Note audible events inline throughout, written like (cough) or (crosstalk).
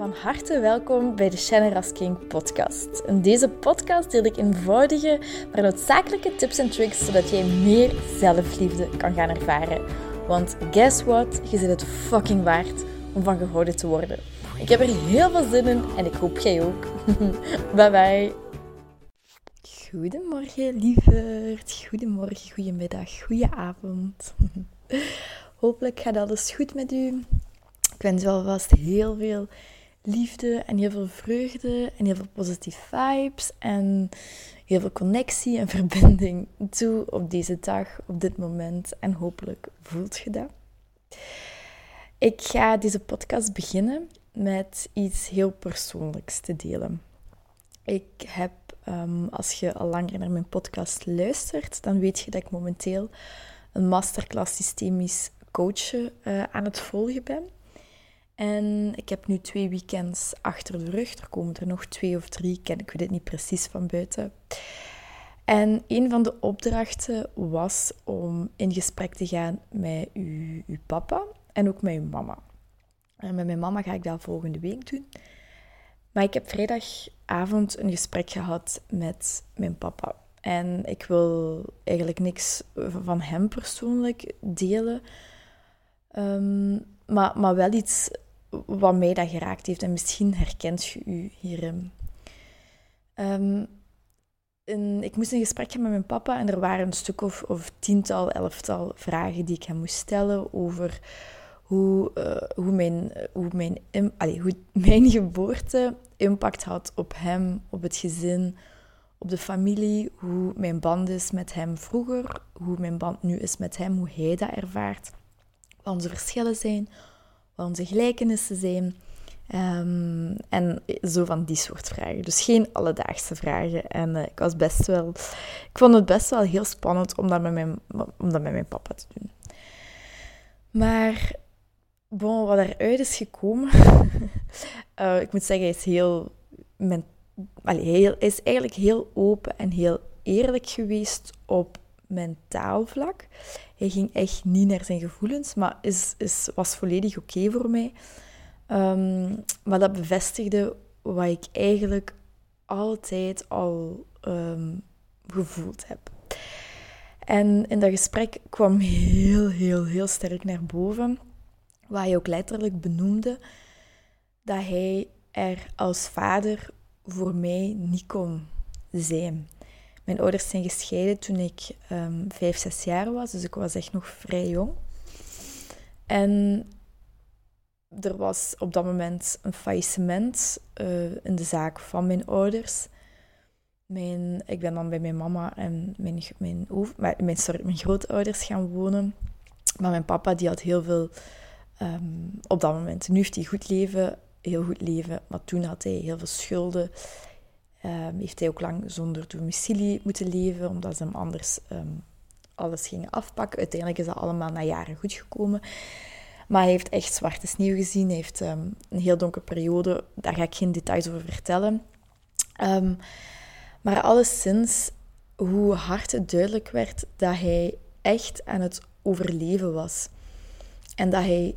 Van harte welkom bij de Shannon King podcast. In deze podcast deel ik eenvoudige, maar noodzakelijke tips en tricks zodat jij meer zelfliefde kan gaan ervaren. Want guess what? Je zit het fucking waard om van gehouden te worden. Ik heb er heel veel zin in en ik hoop jij ook. (laughs) bye bye. Goedemorgen, lieverd. Goedemorgen, goedemiddag, goedenavond. (laughs) Hopelijk gaat alles goed met u. Ik wens u alvast heel veel liefde en heel veel vreugde en heel veel positieve vibes en heel veel connectie en (laughs) verbinding toe op deze dag, op dit moment. En hopelijk voelt je dat. Ik ga deze podcast beginnen met iets heel persoonlijks te delen. Ik heb, ehm, als je al langer naar mijn podcast luistert, dan weet je dat ik momenteel een masterclass systemisch coachen uh, aan het volgen ben. En ik heb nu twee weekends achter de rug. Er komen er nog twee of drie, ken ik weet het niet precies van buiten. En een van de opdrachten was om in gesprek te gaan met uw, uw papa en ook met uw mama. En met mijn mama ga ik dat volgende week doen. Maar ik heb vrijdagavond een gesprek gehad met mijn papa. En ik wil eigenlijk niks van hem persoonlijk delen. Ehm, maar, maar wel iets wat mij dat geraakt heeft. En misschien herkent je u hierin. Um, ik moest een gesprek hebben met mijn papa en er waren een stuk of, of tiental, elftal vragen die ik hem moest stellen over hoe, uh, hoe, mijn, hoe, mijn, hoe (laughs) mijn geboorte impact had op hem, op het gezin, op de familie, hoe mijn band is met hem vroeger, hoe mijn band nu is met hem, hoe hij dat ervaart, wat onze verschillen zijn, onze gelijkenissen zijn. Um, en zo van die soort vragen. Dus geen alledaagse vragen. En uh, ik was best wel... Ik vond het best wel heel spannend om dat met mijn, om dat met mijn papa te doen. Maar bon, wat eruit is gekomen... uh, (laughs) ik moet zeggen, hij is heel... Men, heel is eigenlijk heel open en heel eerlijk geweest op mentaal vlak. Hij ging echt niet naar zijn gevoelens, maar is, is, was volledig oké voor mij. Um, maar dat bevestigde wat ik eigenlijk altijd al um, gevoeld heb. En in dat gesprek kwam heel, heel, heel sterk naar boven, wat hij ook letterlijk benoemde, dat hij er als vader voor mij niet kon zijn. Mijn ouders zijn gescheiden toen ik um, vijf, zes jaar was, dus ik was echt nog vrij jong. En er was op dat moment een faillissement uh, in de zaak van mijn ouders. Mijn, ik ben dan bij mijn mama en mijn, mijn, mijn, sorry, mijn grootouders gaan wonen. Maar mijn papa die had heel veel um, op dat moment. Nu heeft hij goed leven, heel goed leven. Maar toen had hij heel veel schulden. Um, heeft hij ook lang zonder domicilie moeten leven, omdat ze hem anders um, alles gingen afpakken. Uiteindelijk is dat allemaal na jaren goed gekomen. Maar hij heeft echt zwarte sneeuw gezien. Hij heeft um, een heel donkere periode. Daar ga ik geen details over vertellen. Maar alleszins, hoe hard het duidelijk werd dat hij echt aan het overleven was. En dat hij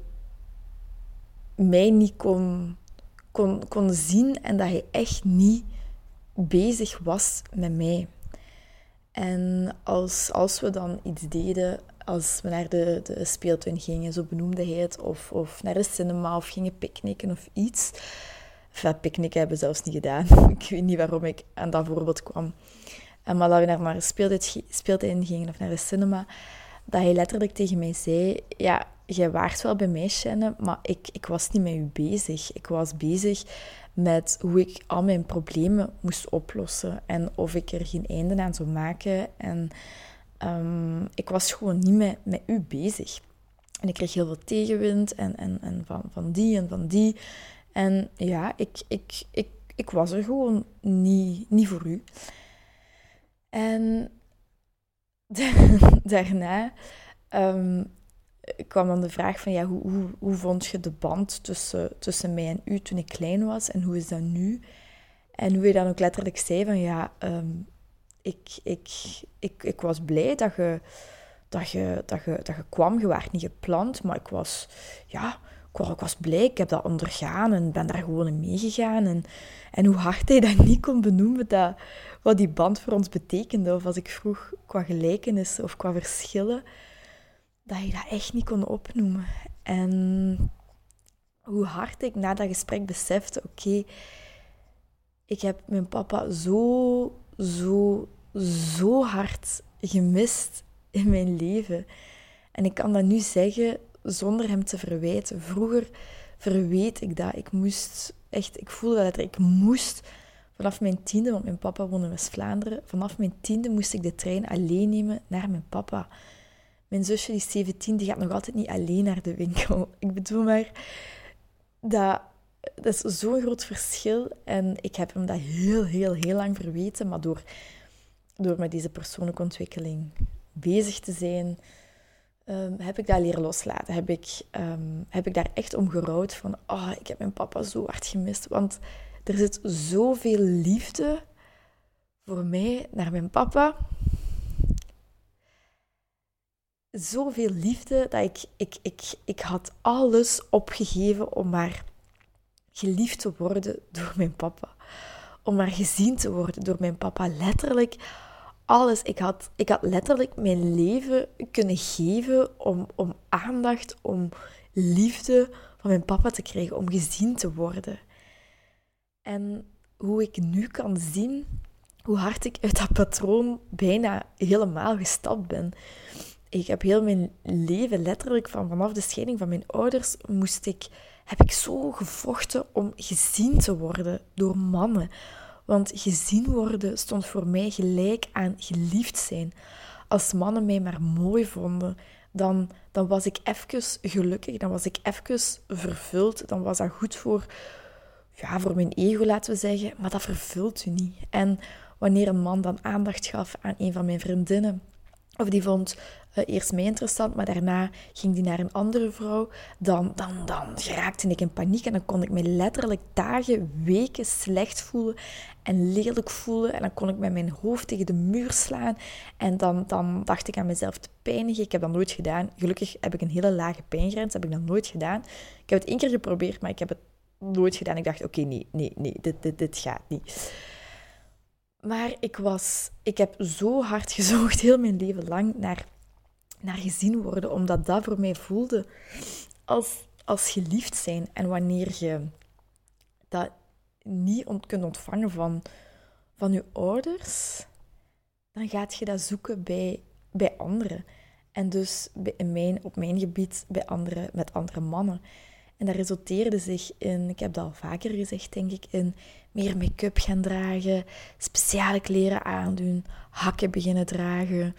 mij niet kon, kon, kon zien en dat hij echt niet bezig was met mij. En als, als we dan iets deden, als we naar de, de speeltuin gingen, zo benoemde hij het, of, of naar de cinema, of gingen picknicken of iets. Enfin, picknicken hebben we zelfs niet gedaan. (laughs) ik weet niet waarom ik aan dat voorbeeld kwam. En maar dat we naar, naar de speeltuin gingen of naar de cinema, dat hij letterlijk tegen mij zei, ja, jij waart wel bij mij, Shannon, maar ik, ik was niet met u bezig. Ik was bezig met hoe ik al mijn problemen moest oplossen en of ik er geen einde aan zou maken. En um, ik was gewoon niet met, met u bezig. En ik kreeg heel veel tegenwind en, en, en van, van die en van die. En ja, ik, ik, ik, ik was er gewoon niet, niet voor u. En (laughs) daarna um, kwam dan de vraag van, ja, hoe, hoe, hoe vond je de band tussen, tussen mij en u toen ik klein was en hoe is dat nu? En hoe je dan ook letterlijk zei van, ja, um, ik, ik, ik, ik was blij dat je, dat, je, dat, je, dat je kwam. Je werd niet gepland, maar ik was, ja, ik was blij, ik heb dat ondergaan en ben daar gewoon in meegegaan. En, en hoe hard hij dat niet kon benoemen, dat, wat die band voor ons betekende. Of als ik vroeg qua gelijkenissen of qua verschillen, dat hij dat echt niet kon opnoemen. En hoe hard ik na dat gesprek besefte, oké, ik heb mijn papa zo, zo, zo hard gemist in mijn leven. En ik kan dat nu zeggen zonder hem te verwijten. Vroeger verweet ik dat. Ik moest echt, ik voelde dat ik moest vanaf mijn tiende, want mijn papa woonde in West-Vlaanderen, vanaf mijn tiende moest ik de trein alleen nemen naar mijn papa. Mijn zusje, die is 17, die gaat nog altijd niet alleen naar de winkel. Ik bedoel maar, dat, dat is zo'n groot verschil. En ik heb hem dat heel, heel, heel lang verweten. Maar door, door met deze persoonlijke ontwikkeling bezig te zijn, um, heb ik dat leren loslaten. Heb ik, um, heb ik daar echt om gerouwd van, oh, ik heb mijn papa zo hard gemist. Want er zit zoveel liefde voor mij naar mijn papa. Zoveel liefde dat ik, ik, ik, ik had alles opgegeven om maar geliefd te worden door mijn papa. Om maar gezien te worden door mijn papa. Letterlijk alles. Ik had, ik had letterlijk mijn leven kunnen geven om, om aandacht, om liefde van mijn papa te krijgen, om gezien te worden. En hoe ik nu kan zien hoe hard ik uit dat patroon bijna helemaal gestapt ben. Ik heb heel mijn leven letterlijk van vanaf de scheiding van mijn ouders moest ik, heb ik zo gevochten om gezien te worden door mannen. Want gezien worden stond voor mij gelijk aan geliefd zijn. Als mannen mij maar mooi vonden, dan, dan was ik even gelukkig, dan was ik even vervuld, dan was dat goed voor, ja, voor mijn ego, laten we zeggen. Maar dat vervult u niet. En wanneer een man dan aandacht gaf aan een van mijn vriendinnen, of die vond eerst mij interessant, maar daarna ging die naar een andere vrouw, dan, dan, dan geraakte ik in paniek en dan kon ik me letterlijk dagen, weken slecht voelen en lelijk voelen. En dan kon ik met mijn hoofd tegen de muur slaan en dan, dan dacht ik aan mezelf te pijnigen. Ik heb dat nooit gedaan. Gelukkig heb ik een hele lage pijngrens, heb ik dat nooit gedaan. Ik heb het één keer geprobeerd, maar ik heb het nooit gedaan. Ik dacht, oké, nee, nee, nee, dit, dit, dit gaat niet. Maar ik was, ik heb zo hard (laughs) gezocht, heel mijn leven lang, naar, naar gezien worden, omdat dat voor mij voelde als, als geliefd zijn. En wanneer je dat niet kunt ontvangen van, van je ouders, dan gaat je dat zoeken bij, bij anderen. En dus in mijn, op mijn gebied bij andere, met andere mannen. En dat resulteerde zich in, ik heb dat al vaker gezegd, denk ik, in meer make-up gaan dragen, speciale kleren aandoen, hakken beginnen dragen.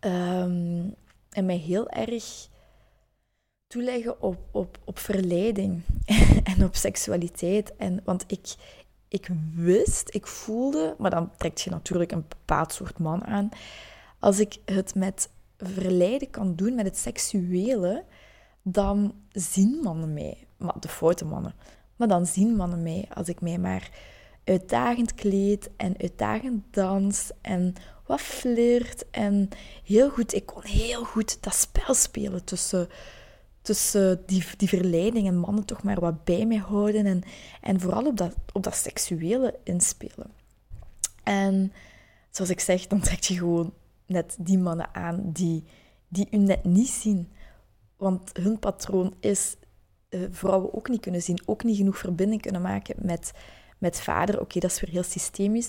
Ehm, en mij heel erg toeleggen op, op, op verleiding (laughs) en op seksualiteit. En, want ik, ik wist, ik voelde, maar dan trekt je natuurlijk een bepaald soort man aan. Als ik het met verleiden kan doen, met het seksuele, dan zien mannen mij. Maar de foute mannen. Maar dan zien mannen mij als ik mij maar uitdagend kleed en uitdagend dans en wat flirt. En heel goed, ik kon heel goed dat spel spelen tussen, tussen die, die verleiding en mannen toch maar wat bij mij houden. En, en vooral op dat, op dat seksuele inspelen. En zoals ik zeg, dan trek je gewoon net die mannen aan die, die u net niet zien. Want hun patroon is uh, vrouwen ook niet kunnen zien, ook niet genoeg verbinding kunnen maken met, met vader. Oké, dat is weer heel systemisch.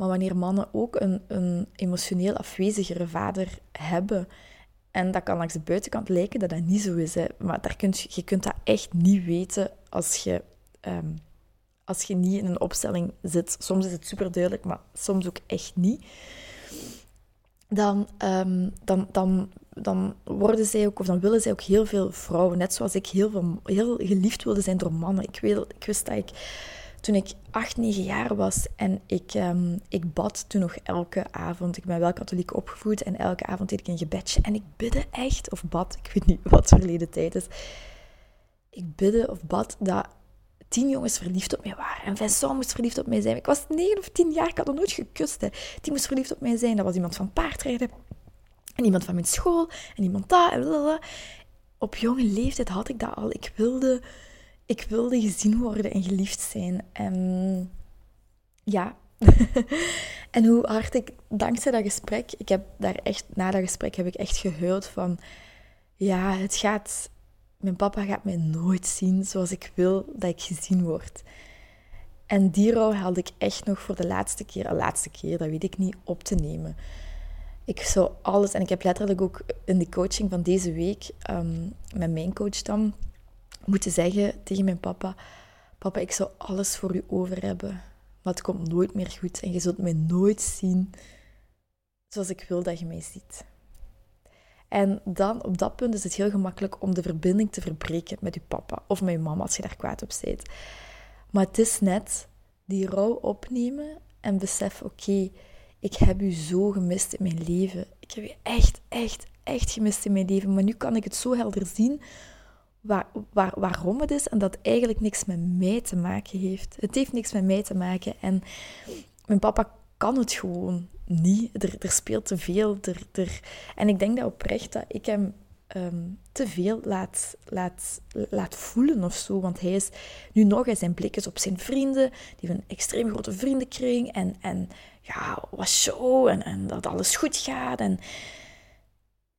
Maar wanneer mannen ook een, een emotioneel afwezigere vader hebben, en dat kan langs de buitenkant lijken dat dat niet zo is, hè. maar daar kunt, je kunt dat echt niet weten als je, um, als je niet in een opstelling zit. Soms is het super duidelijk, maar soms ook echt niet. Dan, um, dan, dan dan worden zij ook, of dan willen zij ook heel veel vrouwen. Net zoals ik heel, veel, heel geliefd wilde zijn door mannen. Ik, weet, ik wist dat ik, toen ik acht, negen jaar was en ik, um, ik bad toen nog elke avond. Ik ben wel katholiek opgevoed en elke avond deed ik een gebedje. En ik bidde echt, of bad, ik weet niet wat verleden tijd is. Ik bidde of bad dat tien jongens verliefd op mij waren. En Vincent moest verliefd op mij zijn. Ik was negen of tien jaar, ik had nog nooit gekust. Hè. Die moest verliefd op mij zijn. Dat was iemand van paardrijden. En iemand van mijn school. En iemand daar. En, op jonge leeftijd had ik dat al. Ik wilde, ik wilde gezien worden en geliefd zijn. En ja. (laughs) en hoe hard ik, dankzij dat gesprek, ik heb daar echt, na dat gesprek heb ik echt gehuild van, ja, het gaat, mijn papa gaat mij nooit zien zoals ik wil dat ik gezien word. En die rouw had ik echt nog voor de laatste keer, de laatste keer, dat weet ik niet, op te nemen. Ik zou alles, en ik heb letterlijk ook in de coaching van deze week um, met mijn coach dan moeten zeggen tegen mijn papa: Papa, ik zou alles voor u over hebben, maar het komt nooit meer goed en je zult mij nooit zien zoals ik wil dat je mij ziet. En dan, op dat punt is het heel gemakkelijk om de verbinding te verbreken met je papa of met je mama als je daar kwaad op bent. Maar het is net die rouw opnemen en beseffen, oké, ik heb u zo gemist in mijn leven. Ik heb u echt, echt, echt gemist in mijn leven. Maar nu kan ik het zo helder zien waar, waar, waarom het is en dat eigenlijk niks met mij te maken heeft. Het heeft niks met mij te maken. En mijn papa kan het gewoon niet. Er, er speelt te veel. Er, er... En ik denk dat oprecht dat ik hem Ehm, te veel laat, laat, laat voelen of zo. Want hij is nu nog, hij zijn blik is op zijn vrienden. Die hebben een extreem grote vriendenkring. En, en ja, wat show. En, en dat alles goed gaat. En,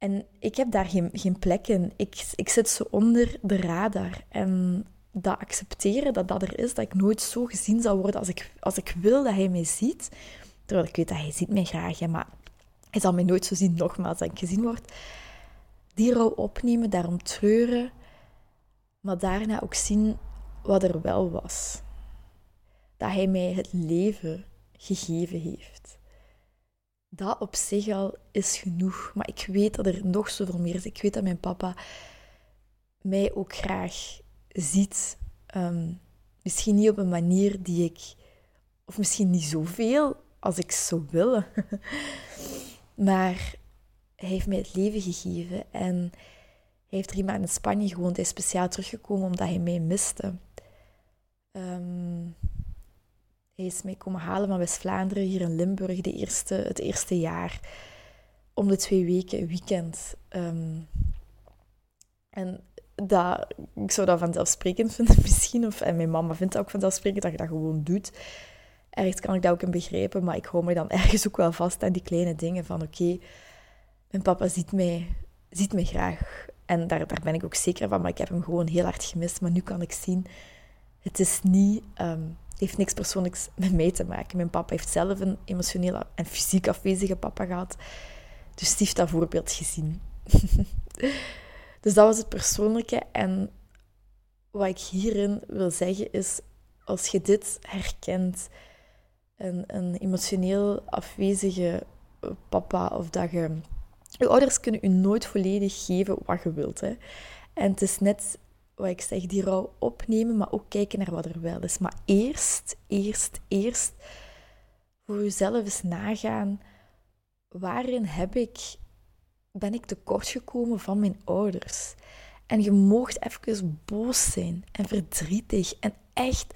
en ik heb daar geen, geen plek in. Ik, ik zit zo onder de radar. En dat accepteren dat dat er is, dat ik nooit zo gezien zal worden als ik, als ik wil dat hij mij ziet. Terwijl ik weet dat hij ziet mij graag, hè, maar hij zal mij nooit zo zien, nogmaals, dat ik gezien word die rouw opnemen, daarom treuren, maar daarna ook zien wat er wel was. Dat hij mij het leven gegeven heeft. Dat op zich al is genoeg, maar ik weet dat er nog zoveel meer is. Ik weet dat mijn papa mij ook graag ziet. Um, misschien niet op een manier die ik, of misschien niet zoveel als ik zou willen. (laughs) maar hij heeft mij het leven gegeven. En hij heeft drie maanden in Spanje gewoond. Hij is speciaal teruggekomen omdat hij mij miste. Ehm, hij is mij komen halen van West-Vlaanderen, hier in Limburg, de eerste, het eerste jaar. Om de twee weken, weekend. Ehm, en dat, ik zou dat vanzelfsprekend vinden (laughs) misschien. Of, en mijn mama vindt het ook vanzelfsprekend dat je dat gewoon doet. Ergens kan ik dat ook in begrijpen, maar ik hou me dan (laughs) ergens ook wel vast aan die kleine dingen van oké, mijn papa ziet mij, ziet mij graag. En daar, daar ben ik ook zeker van, maar ik heb hem gewoon heel hard gemist. Maar nu kan ik zien, het is niet, um, heeft niks persoonlijks met mij te maken. Mijn papa heeft zelf een emotioneel en fysiek afwezige papa gehad. Dus die heeft dat voorbeeld gezien. (laughs) dus dat was het persoonlijke. En wat ik hierin wil zeggen is, als je dit herkent, een, een emotioneel afwezige papa, of dat je je ouders kunnen u nooit volledig geven wat je wilt. Hè. En het is net wat ik zeg, die rouw opnemen, maar ook kijken naar wat er wel is. Maar eerst, eerst, eerst voor jezelf eens nagaan, waarin heb ik, ben ik tekortgekomen van mijn ouders? En je moogt even boos zijn en verdrietig en echt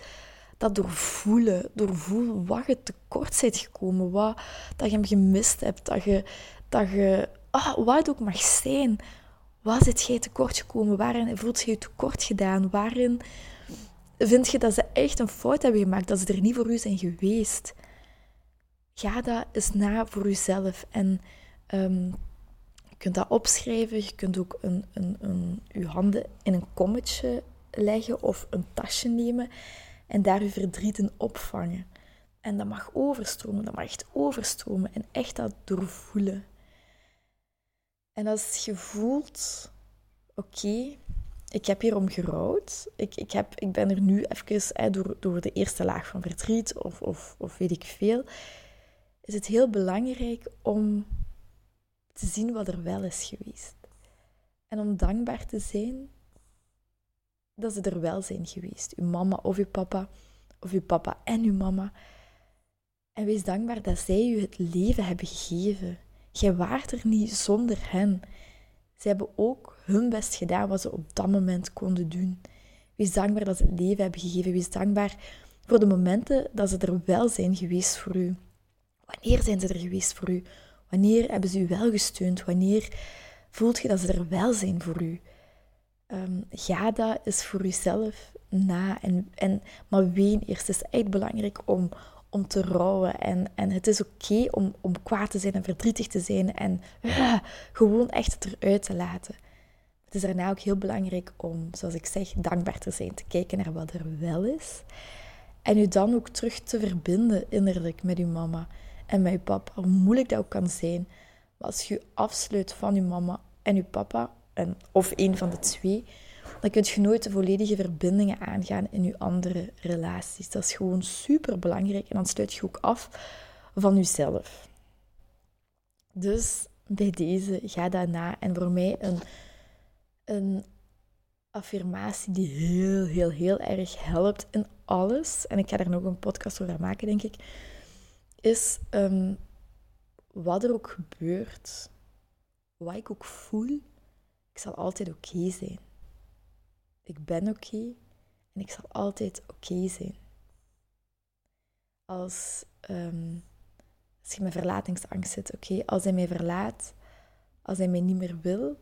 dat doorvoelen, doorvoelen wat je tekort bent gekomen, wat, dat je hem gemist hebt, dat je, dat je oh, wat ook mag zijn. Waar zit jij tekort gekomen? Waarin voelt je je tekort gedaan? Waarin vind je dat ze echt een fout hebben gemaakt? Dat ze er niet voor u zijn geweest? Ga dat eens na voor jezelf. En um, je kunt dat opschrijven. Je kunt ook een, een, een, je handen in een kommetje leggen of een tasje nemen en daar je verdriet in opvangen. En dat mag overstromen, dat mag echt overstromen en echt dat doorvoelen. En als je voelt, oké, ik heb hierom gerouwd. Ik, ik, heb, ik ben er nu even door, door de eerste laag van verdriet of, of, of weet ik veel. Is het heel belangrijk om te zien wat er wel is geweest. En om dankbaar te zijn dat ze er wel zijn geweest. Uw mama of uw papa, of uw papa en uw mama. En wees dankbaar dat zij u het leven hebben gegeven. Jij waart er niet zonder hen. Ze hebben ook hun best gedaan wat ze op dat moment konden doen. Wees dankbaar dat ze het leven hebben gegeven. Wees dankbaar voor de momenten dat ze er wel zijn geweest voor u. Wanneer zijn ze er geweest voor u? Wanneer hebben ze u wel gesteund? Wanneer voelt je dat ze er wel zijn voor u? um, ga dat eens voor jezelf na. En, en, maar ween eerst. Het is echt belangrijk om, om te rouwen. En, en het is oké om, om kwaad te zijn en verdrietig te zijn. En uh, gewoon echt het eruit te laten. Het is daarna ook heel belangrijk om, zoals ik zeg, dankbaar te zijn. Te kijken naar wat er wel is. En u dan ook terug te verbinden innerlijk met uw mama en met uw papa. Hoe moeilijk dat ook kan zijn. Maar als je afsluit van uw mama en uw papa, en, of een van de twee, dan kun je nooit de volledige verbindingen aangaan in je andere relaties. Dat is gewoon super belangrijk. En dan sluit je ook af van jezelf. Dus bij deze, ga daarna. En voor mij een, een affirmatie die heel, heel, heel erg helpt in alles. En ik ga daar nog een podcast over maken, denk ik. Is ehm, wat er ook gebeurt, wat ik ook voel, ik zal altijd oké zijn. Ik ben oké en ik zal altijd oké zijn. Als, um, als je met verlatingsangst zit, oké, als hij mij verlaat, als hij mij niet meer wil,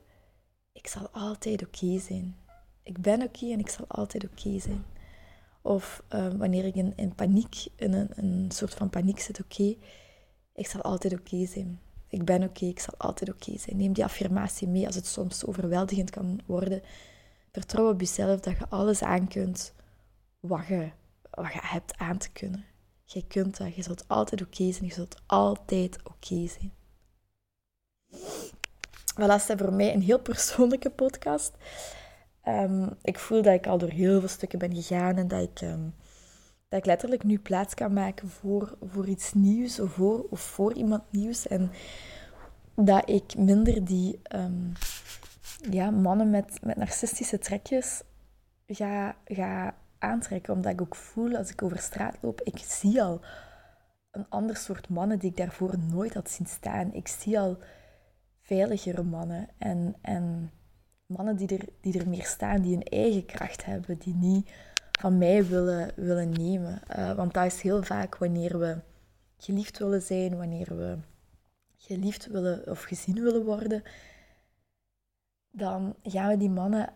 ik zal altijd oké zijn. Ik ben oké en ik zal altijd oké zijn. Of um, wanneer ik in, in paniek, in een, een soort van paniek zit, oké, ik zal altijd oké zijn. Ik ben oké, ik zal altijd oké zijn. Neem die affirmatie mee als het soms overweldigend kan worden. Vertrouw op jezelf dat je alles aan kunt wat je, wat je hebt aan te kunnen. Je kunt dat, je zult altijd oké zijn, je zult altijd oké zijn. Wel, dat voor mij een heel persoonlijke podcast. Um, ik voel dat ik al door heel veel stukken ben gegaan en dat ik, um, dat ik letterlijk nu plaats kan maken voor, voor iets nieuws of voor, of voor iemand nieuws. En dat ik minder die um, ja, mannen met, met narcistische trekjes ga, ga aantrekken. Omdat ik ook voel, als ik over straat loop, ik zie al een ander soort mannen die ik daarvoor nooit had zien staan. Ik zie al veiligere mannen en... en mannen die er, die er meer staan, die een eigen kracht hebben, die niet van mij willen, willen nemen. Uh, want dat is heel vaak wanneer we geliefd willen zijn, wanneer we geliefd willen of gezien willen worden, dan gaan we die mannen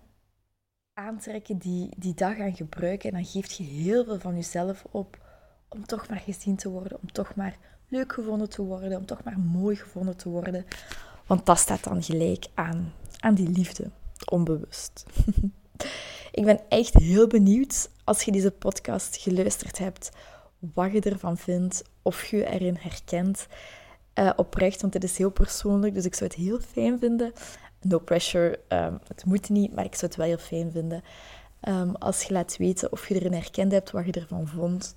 aantrekken die, die dat gaan gebruiken. En dan geeft je heel veel van jezelf op om toch maar gezien te worden, om toch maar leuk gevonden te worden, om toch maar mooi gevonden te worden. Want dat staat dan gelijk aan, aan die liefde onbewust. (laughs) ik ben echt heel benieuwd als je deze podcast geluisterd hebt, wat je ervan vindt, of je erin herkent. Uh, oprecht, want dit is heel persoonlijk, dus ik zou het heel fijn vinden. No pressure, um, het moet niet, maar ik zou het wel heel fijn vinden. Um, als je laat weten of je erin herkend hebt, wat je ervan vond.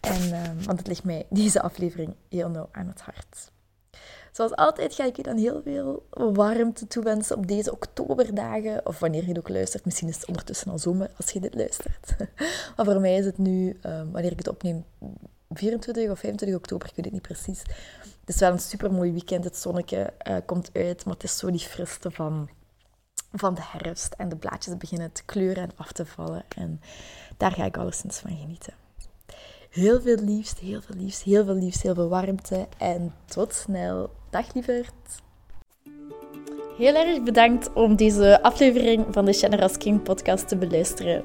En, um, want het ligt mij deze aflevering heel nauw aan het hart. Zoals altijd ga ik je dan heel veel warmte toewensen op deze oktoberdagen. Of wanneer je het ook luistert. Misschien is het ondertussen al zomer als je dit luistert. (laughs) maar voor mij is het nu, wanneer ik het opneem, 24 of 25 oktober. Ik weet het niet precies. Het is wel een super mooi weekend. Het zonnetje uh, komt uit. Maar het is zo die friste van, van de herfst. En de blaadjes beginnen te kleuren en af te vallen. En daar ga ik alleszins van genieten. Heel veel liefst, heel veel liefst, heel veel liefst, heel veel warmte. En tot snel. Dag lieverd. Heel erg bedankt om deze aflevering van de Generous King podcast te beluisteren.